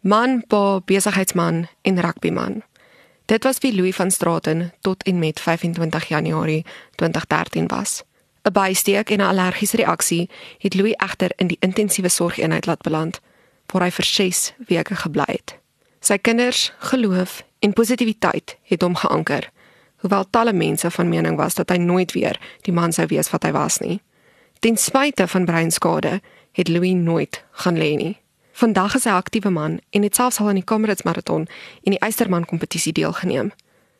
Man, pa, besigheidsman en rugbyman. Dit was wie Louis van Straaten tot en met 25 Januarie 2013 was. 'n Bysteek en 'n allergiese reaksie het Louis egter in die intensiewe sorgeenheid laat beland waar hy vir 6 weke gebly het. Sy kinders, geloof en positiwiteit het hom geanker, hoewel talle mense van mening was dat hy nooit weer die man sou wees wat hy was nie. Ten spyte van breinskade het Louis nooit gaan lê nie. Vandag is hy 'n aktiewe man en het selfs al aan die Comrades Marathon en die Eysterman kompetisie deelgeneem.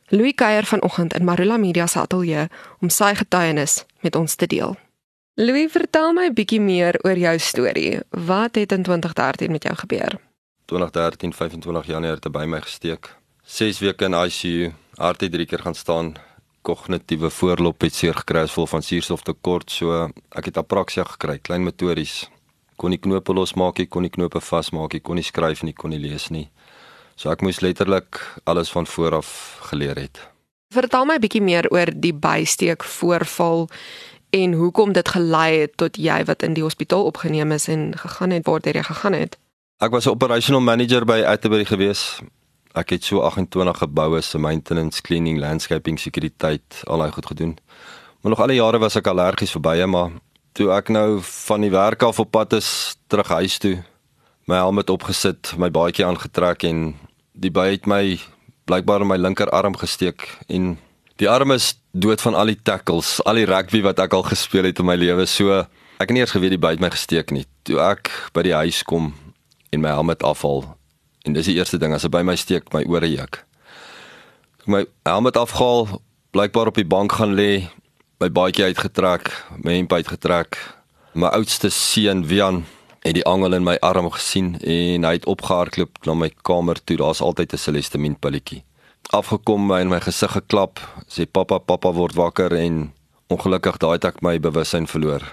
Louis kuier vanoggend in Marula Media se ateljee om sy getuienis met ons te deel. Louis, vertel my 'n bietjie meer oor jou storie. Wat het in 2013 met jou gebeur? 2013 25 Januarie het by my gesteek. 6 weke in ICU, hart het 3 keer gaan staan, kognitiewe voorloop het seer gekry as gevolg van suurstoftekort, so ek het apraksia gekry, klein motories. Kon nie knope losmaak nie, kon nie knope vasmaak nie, kon nie skryf nie, kon nie lees nie. So ek moes letterlik alles van voor af geleer het. Vertel my 'n bietjie meer oor die bysteek voorval en hoekom dit gelei het tot jy wat in die hospitaal opgeneem is en gegaan het waar jy gegaan het. Ek was 'n operational manager by Atterbury gewees. Ek het so 28 geboue se maintenance, cleaning, landscaping, sekuriteit, al daai goed gedoen. Maar nog al die jare was ek allergies vir bye, maar toe ek nou van die werk af op pad is terug huis toe, my helm opgesit, my baadjie aangetrek en die by het my blykbaar in my linkerarm gesteek en die arm is dood van al die tackles, al die rugby wat ek al gespeel het in my lewe. So ek het nie eers geweet die by het my gesteek nie. Toe ek by die huis kom en my helm afval en dis die eerste ding as hy by my steek, my ore juk. My helm afgehaal, blykbaar op die bank gaan lê, my baadjie uitgetrek, hemp uitgetrek. My oudste seun, Wian, het die angel in my arm gesien en hy het opgehardloop na my kamer toe. Daar's altyd 'n celestamine pilletjie afgekom my in my gesig geklap, sê pappa, pappa word wakker en ongelukkig daai het ek my bewussyn verloor.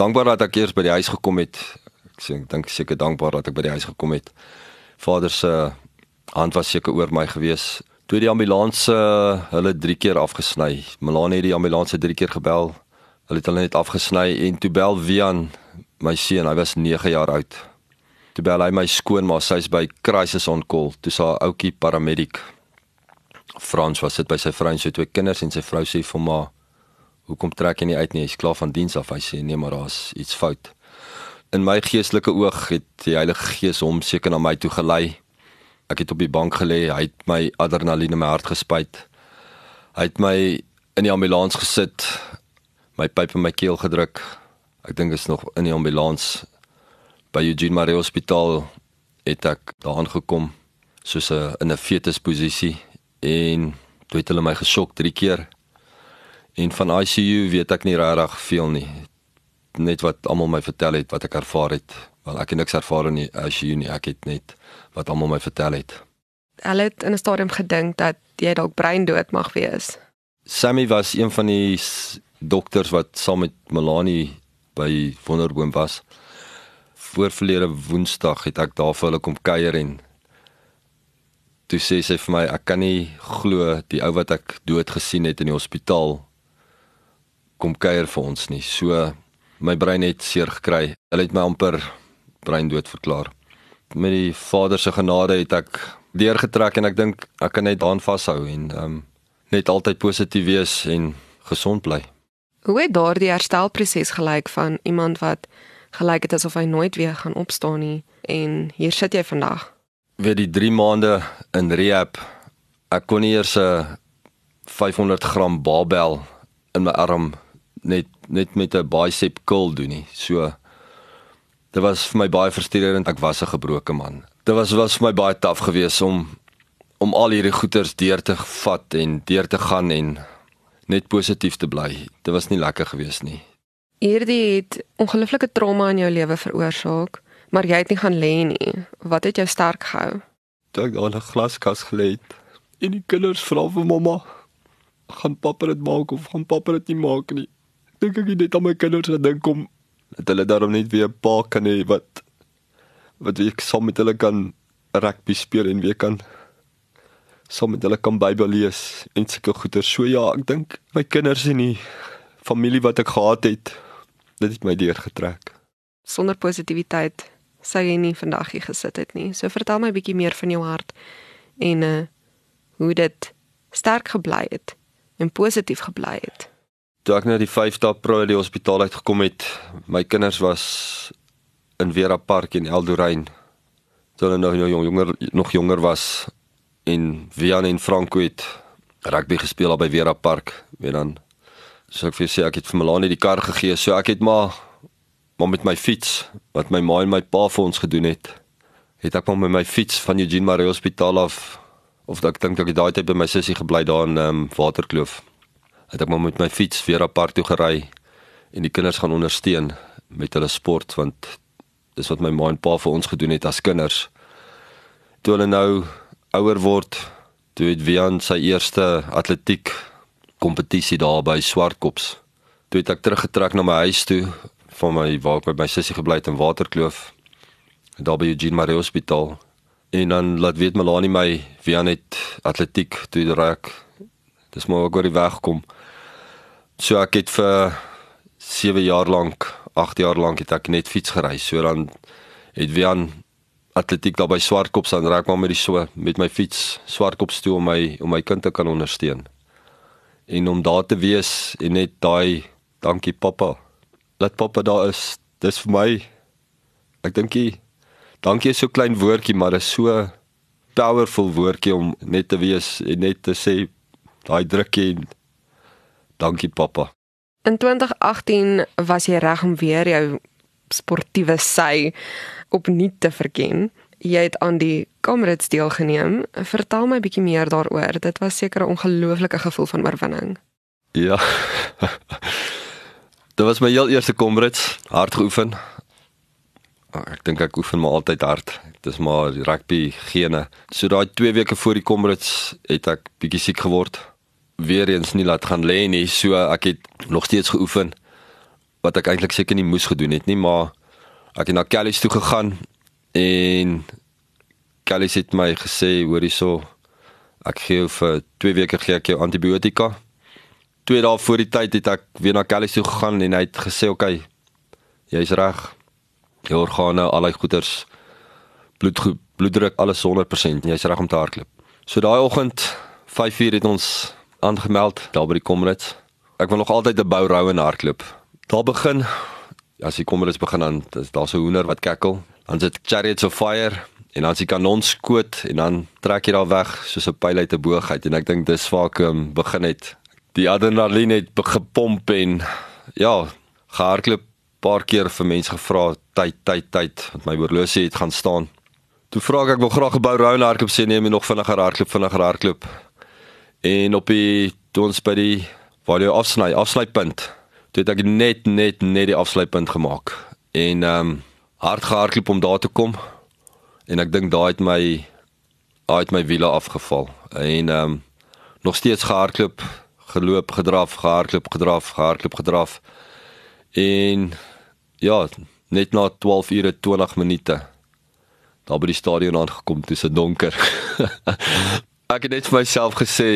Dankbaar dat ek eers by die huis gekom het. Ek sê ek dink seker dankbaar dat ek by die huis gekom het. Vader se hand was seker oor my gewees. Toe die ambulans hulle 3 keer afgesny. Melanie het die ambulans 3 keer gebel. Hulle het hulle net afgesny en toe bel Wian, my seun, hy was 9 jaar oud. Toe bel hy my skoonma, sy's by crisis on call. Toe sa ouetjie paramedic Frans was sit by sy vrou en sy twee kinders en sy vrou sê vir hom: "Hoekom trek jy nie uit nie? Jy's klaar van diens af." Hy sê: "Nee, maar daar's iets fout." In my geestelike oog het die Heilige Gees hom seker na my toe gelei. Ek het op die bank gelê, hy het my adrenalien in my hart gespuit. Hy het my in die ambulans gesit, my pyp in my keel gedruk. Ek dink is nog in die ambulans by Eugene Marais Hospitaal het ek daaraan gekom soos 'n in 'n fetusposisie en toe het hulle my gesok 3 keer. En van ICU weet ek nie regtig veel nie. Net wat almal my vertel het wat ek ervaar het. Wel ek het niks ervaar in die ICU nie. Ek het net wat almal my vertel het. Hulle het in 'n stadium gedink dat jy dalk breindood mag wees. Sammy was een van die dokters wat saam met Melanie by Wonderboom was. Voorverlede Woensdag het ek daar vir hulle kom kuier en toe sê sy vir my ek kan nie glo die ou wat ek dood gesien het in die hospitaal kom kuier vir ons nie. So my brein het seer gekry. Hulle het my amper brein dood verklaar. Met die Vader se genade het ek deurgetrek en ek dink ek kan net daan vashou en um, net altyd positief wees en gesond bly. Hoe het daardie herstelproses gelyk van iemand wat gelyk het asof hy nooit weer gaan opstaan nie en hier sit jy vandag? weer die 3 maande in rehab ek kon nie eers 'n 500 gram barbel in my arm net net met 'n bicep curl doen nie. So dit was vir my baie frustrerend. Ek was 'n gebroke man. Dit was was vir my baie taaf geweest om om al hierdie goeters deur te vat en deur te gaan en net positief te bly. Dit was nie lekker geweest nie. Hierdie het ongelooflike trauma in jou lewe veroorsaak maar jy het nie gaan lê nie. Wat het jou sterk gehou? Toe ek daar in 'n glaskas gelê het en die kinders vra vir mamma, gaan pappa dit maak of gaan pappa dit nie maak nie. Dink ek het net aan my kinders gedink om dat hulle daarom net weer 'n pa kan hê wat wat ek saam met hulle kan rugby speel en weer kan saam met hulle kan Bybel lees en sulke goeie. So ja, ek dink my kinders en die familie wat ek gehad het, dit het my deurgetrek. Sonder positiwiteit sou jy nie vandag hier gesit het nie. So vertel my bietjie meer van jou hart en uh hoe dit sterk gebly het en positief gebly het. Toe ek na die 5-dae pro die hospitaal uit gekom het, my kinders was in Vera Park in Eldorein. Toe hulle nog jonger nog jonger was en Vian en Franco het rugby gespeel by Vera Park. Weet dan so ek vir sê ek het vir Melanie die kar gegee. So ek het maar maar met my fiets wat my ma en my pa vir ons gedoen het, het ek maar met my fiets van Eugene Marie Hospitaal af of ek dink ek het daai tyd by my sussie gebly daar in um, Waterkloof. Het ek maar met my fiets Vera Park toe gery en die kinders gaan ondersteun met hulle sport want dis wat my ma en pa vir ons gedoen het as kinders. Toe hulle nou ouer word, toe het Wian sy eerste atletiek kompetisie daar by Swartkops. Toe het ek teruggetrek na my huis toe van my waar ek by my sussie gebly het in Waterkloof. Daar by Eugene Marie Hospitaal. En dan laat weet Melanie my Wian het atletiek toe raak. Dis maar ook oor die weg kom. So ek het vir 7 jaar lank, 8 jaar lank het ek net fiets gery. So dan het Wian atletiek daar by Swartkops aan raak maar met die so met my fiets Swartkops toe om my om my kind te kan ondersteun. En om daar te wees en net daai dankie pappa. Laat pappa daar is. Dis vir my ek dink jy dankie is so klein woordjie maar is so powerful woordjie om net te wees en net te sê daai drukkie dankie pappa. In 2018 was jy reg om weer jou sportiewe sy opnuut te verken. Jy het aan die Comrades deelgeneem. Vertel my 'n bietjie meer daaroor. Dit was seker 'n ongelooflike gevoel van oorwinning. Ja. Dit was my heel eerste Comrades, hard geoefen. Ah, ek dink ek oefen maar altyd hard. Dit is maar rugby gene. So daai 2 weke voor die Comrades het ek bietjie siek geword. Weer eens nie laat gaan lê nie. So ek het nog steeds geoefen wat ek eintlik seker nie moes gedoen het nie, maar ek het na Kelly's toe gegaan en Kelly's het my gesê hoor hierso ek gee vir 2 weke gee ek jou antibiotika. Twee dae voor die tyd het ek weer na Kelly's toe gegaan en hy het gesê oké okay, jy's reg. Jou organe, al die goeters bloed bloeddruk alles 100%. Jy's reg om te hardloop. So daai oggend 5:00 het ons aangemeld daar by die Comrades. Ek wil nog altyd 'n bou rou en hardloop. Daar begin as die Comrades begin dan daar's 'n hoender wat kekkel. Dan sit Chariots of Fire en dan as die kanon skoot en dan trek jy daar weg soos 'n pyl uit 'n boog uit en ek dink dis waar ek um, begin het. Die adrenalien het gepomp en ja, gehardloop paar keer vir mense gevra tyd tyd tyd want my horlosie het gaan staan. Toe vra ek ek wil graag 'n bou rou hardloop sê neem jy nog vinniger hardloop vinniger hardloop. En op die toe ons by die waar jy afsny afsnypunt toe het ek net net net die afsluitpunt gemaak. En ehm um, hard gehardloop om daar te kom. En ek dink daai het my daai het my wiele afgeval. En ehm um, nog steeds gehardloop geloop gedraf gehardloop gedraf gehardloop gedraf. En ja net na 12 ure 20 minute daar by die stadion aangekom dis donker ek het net vir myself gesê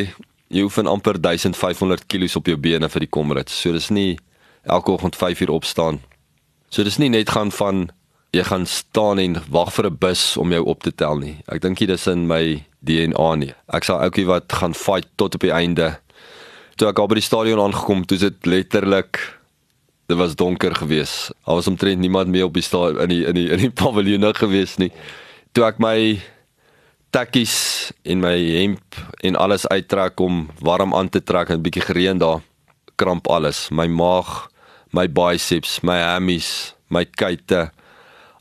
jy oefen amper 1500 kg op jou bene vir die Comrades. So dis nie elke oggend 5 uur opstaan. So dis nie net gaan van jy gaan staan en wag vir 'n bus om jou op te tel nie. Ek dink dit is in my DNA nie. Ek sal ouetjie wat gaan fight tot op die einde. Toe ek by die stadion aangekom, toe dit letterlik dit was donker geweest. Daar was omtrent niemand meer op die stadion in die in die in die paviljoen geweest nie. Toe ek my takkies en my hemp en alles uittrek om warm aan te trek en 'n bietjie gereën daar kramp alles. My maag my biceps my hammies my kuite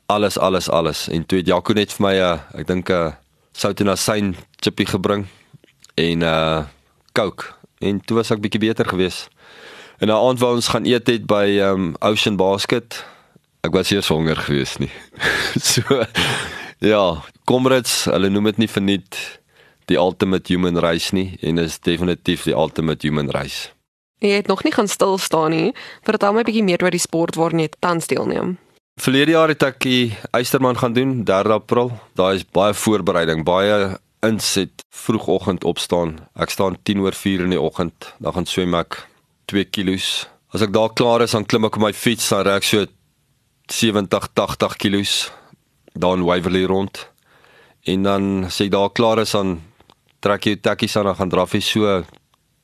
alles alles alles. En toe het Jaco net vir my 'n ek dink 'n sout en asyn chippy gebring en 'n uh, coke. En toe was ek bietjie beter geweest en na aand wou ons gaan eet het by um, Ocean Basket ek was hier honger geweest nie. So ja Comrades, hulle noem dit nie verniet die ultimate human race nie en is definitief die ultimate human race. Jy het nog nie gaan stil staan nie. Vertel my 'n bietjie meer oor die sport waarin jy tans deelneem. Verlede jaar het ek die Eysterman gaan doen, 3 April. Daar is baie voorbereiding, baie inset vroegoggend opstaan. Ek staan 10 oor 4 in die oggend, dan gaan swem ek 2 kg. As ek daar klaar is, dan klim ek op my fiets, dan ry ek so 70, 80 kg daar in Waverley rond. En dan sê daar klaar is aan trek jy takkies aan en gaan draf jy so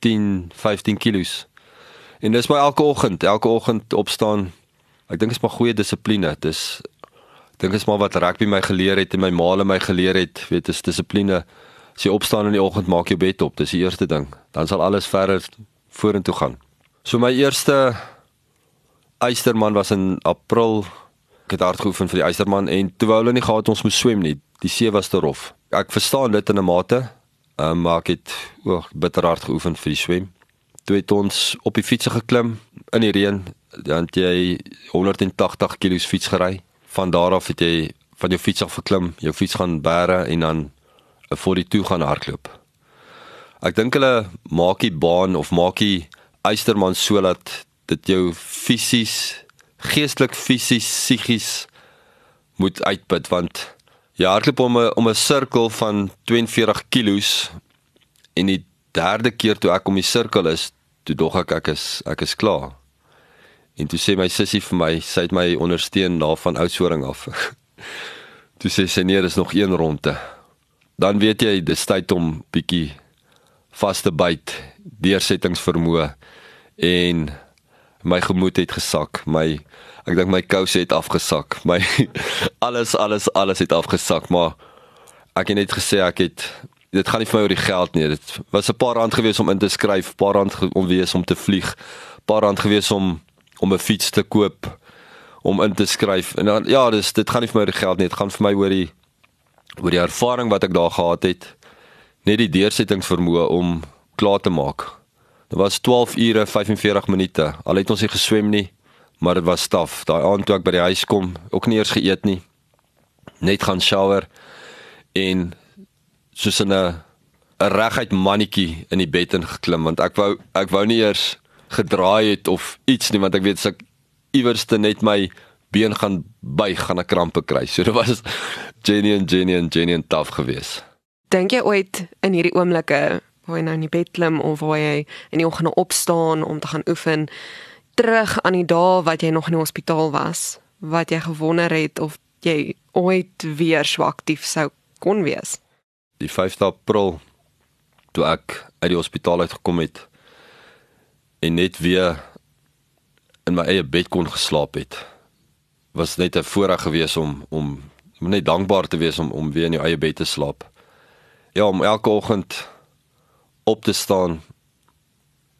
10, 15 kilos. En dis my elke oggend, elke oggend opstaan. Ek dink dit is maar goeie dissipline. Dis dink dit is maar wat rugby my geleer het en my maale my geleer het, weet dis dissipline. As jy opstaan in die oggend, maak jou bed op. Dis die eerste ding. Dan sal alles verder vorentoe gaan. So my eerste Eysterman was in April. Ek het hard geoefen vir die Eysterman en toe wou hulle nie gehad ons moet swem nie. Die see was te rof. Ek verstaan dit in 'n mate, um, maar ek het o, bitter hard geoefen vir die swem. Toe het ons op die fiets geklim in die reën. Dan het jy 180 kg fiets gery. Van daar af het jy van jou fiets af geklim, jou fiets gaan bære en dan 'n 42 gaan hardloop. Ek dink hulle maak die baan of maak die Eysterman sodat dit jou fisies, geestelik, fisies, psigies moet uitput want jy hardloop om 'n om 'n sirkel van 42 kg en die derde keer toe ek om die sirkel is, toe dog ek ek is ek is klaar. En toe sê my sussie vir my, sy het my ondersteun daar van Oudtshoorn af. toe sê sy nee, dis nog een ronde. Dan weet jy dis tyd om bietjie vas te byt, deursettingsvermoë en my gemoed het gesak. My ek dink my kouse het afgesak. My alles alles alles het afgesak, maar ek het net gesê ek het dit gaan nie vir my oor die geld nie. Dit was 'n paar rand gewees om in te skryf, paar rand om wees om te vlieg, paar rand gewees om om 'n fiets te koop, om in te skryf. En dan ja, dis dit gaan nie vir my oor die geld nie. Dit gaan vir my oor die oor die ervaring wat ek daar gehad het. Net die deursettingsvermoë om klaar te maak. Dit was 12 ure 45 minute. Al het ons nie geswem nie, maar dit was staf. Daai aand toe ek by die huis kom, ook nie eers geëet nie. Net gaan shower en soos 'n 'n reguit mannetjie in die bed ingeklim want ek wou ek wou nie eers gedraai het of iets nie want ek weet as ek iewers te net my been gaan buig gaan ek krampe kry. So dit was genuine genuine genuine taaf geweest. Dink jy ooit in hierdie oomblikke waar jy nou in die bed klim of waar jy in die oggend opstaan om te gaan oefen terug aan die dae wat jy nog in die hospitaal was, wat jy gewonder het of jy ooit weer so aktief sou kon wees? Die 5de April toe ek uit die hospitaal uitgekom het en net weer in my eie bed kon geslaap het was net 'n voorreg gewees om om net dankbaar te wees om om weer in jou eie bed te slaap. Ja, om elke oggend op te staan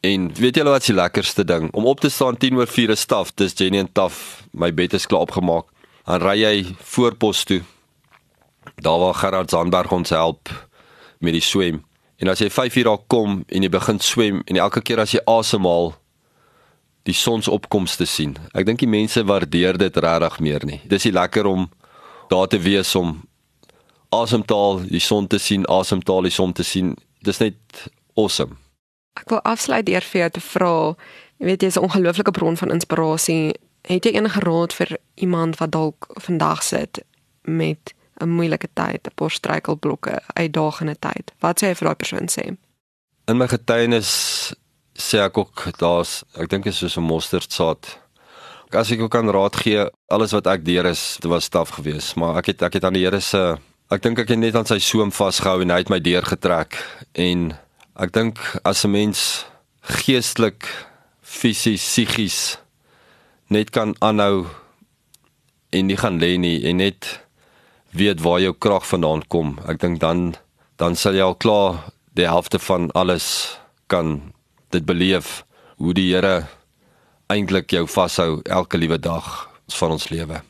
en weet julle wat die lekkerste ding om op te staan 10 oor 4 is staf, dis Jenny en Taf, my bed is klaar opgemaak. Dan ry jy voorpos toe daar waar Gerard Zandberg ons help met die swem. En as jy 5 uur daar kom en jy begin swem en elke keer as jy asemhaal die sonsopkomste sien. Ek dink die mense waardeer dit regtig meer nie. Dis nie lekker om daar te wees om asemtaal die son te sien, asemtaal die son te sien. Dis net awesome. Ek wil afsluit deur vir jou te vra, jy weet jy's 'n ongelooflike bron van inspirasie. Het jy enige raad vir iemand wat dalk vandag sit met 'n moeilike tyd, 'n paar struikelblokke, uitdagende tyd. Wat sê jy vir daai persoon sê? In my getuienis sê ek ook daar's ek dink dit is soos 'n mosterdsaad. As ek ook kan raad gee, alles wat ek deur is, dit was taaf geweest, maar ek het ek het aan die Here se ek dink ek het net aan sy soem vasgehou en hy het my deur getrek en ek dink as 'n mens geestelik, fisies, psigies net kan aanhou en nie gaan lê nie en net weet waar jou krag vandaan kom. Ek dink dan dan sal jy al klaar die helfte van alles kan dit beleef hoe die Here eintlik jou vashou elke liewe dag van ons lewe.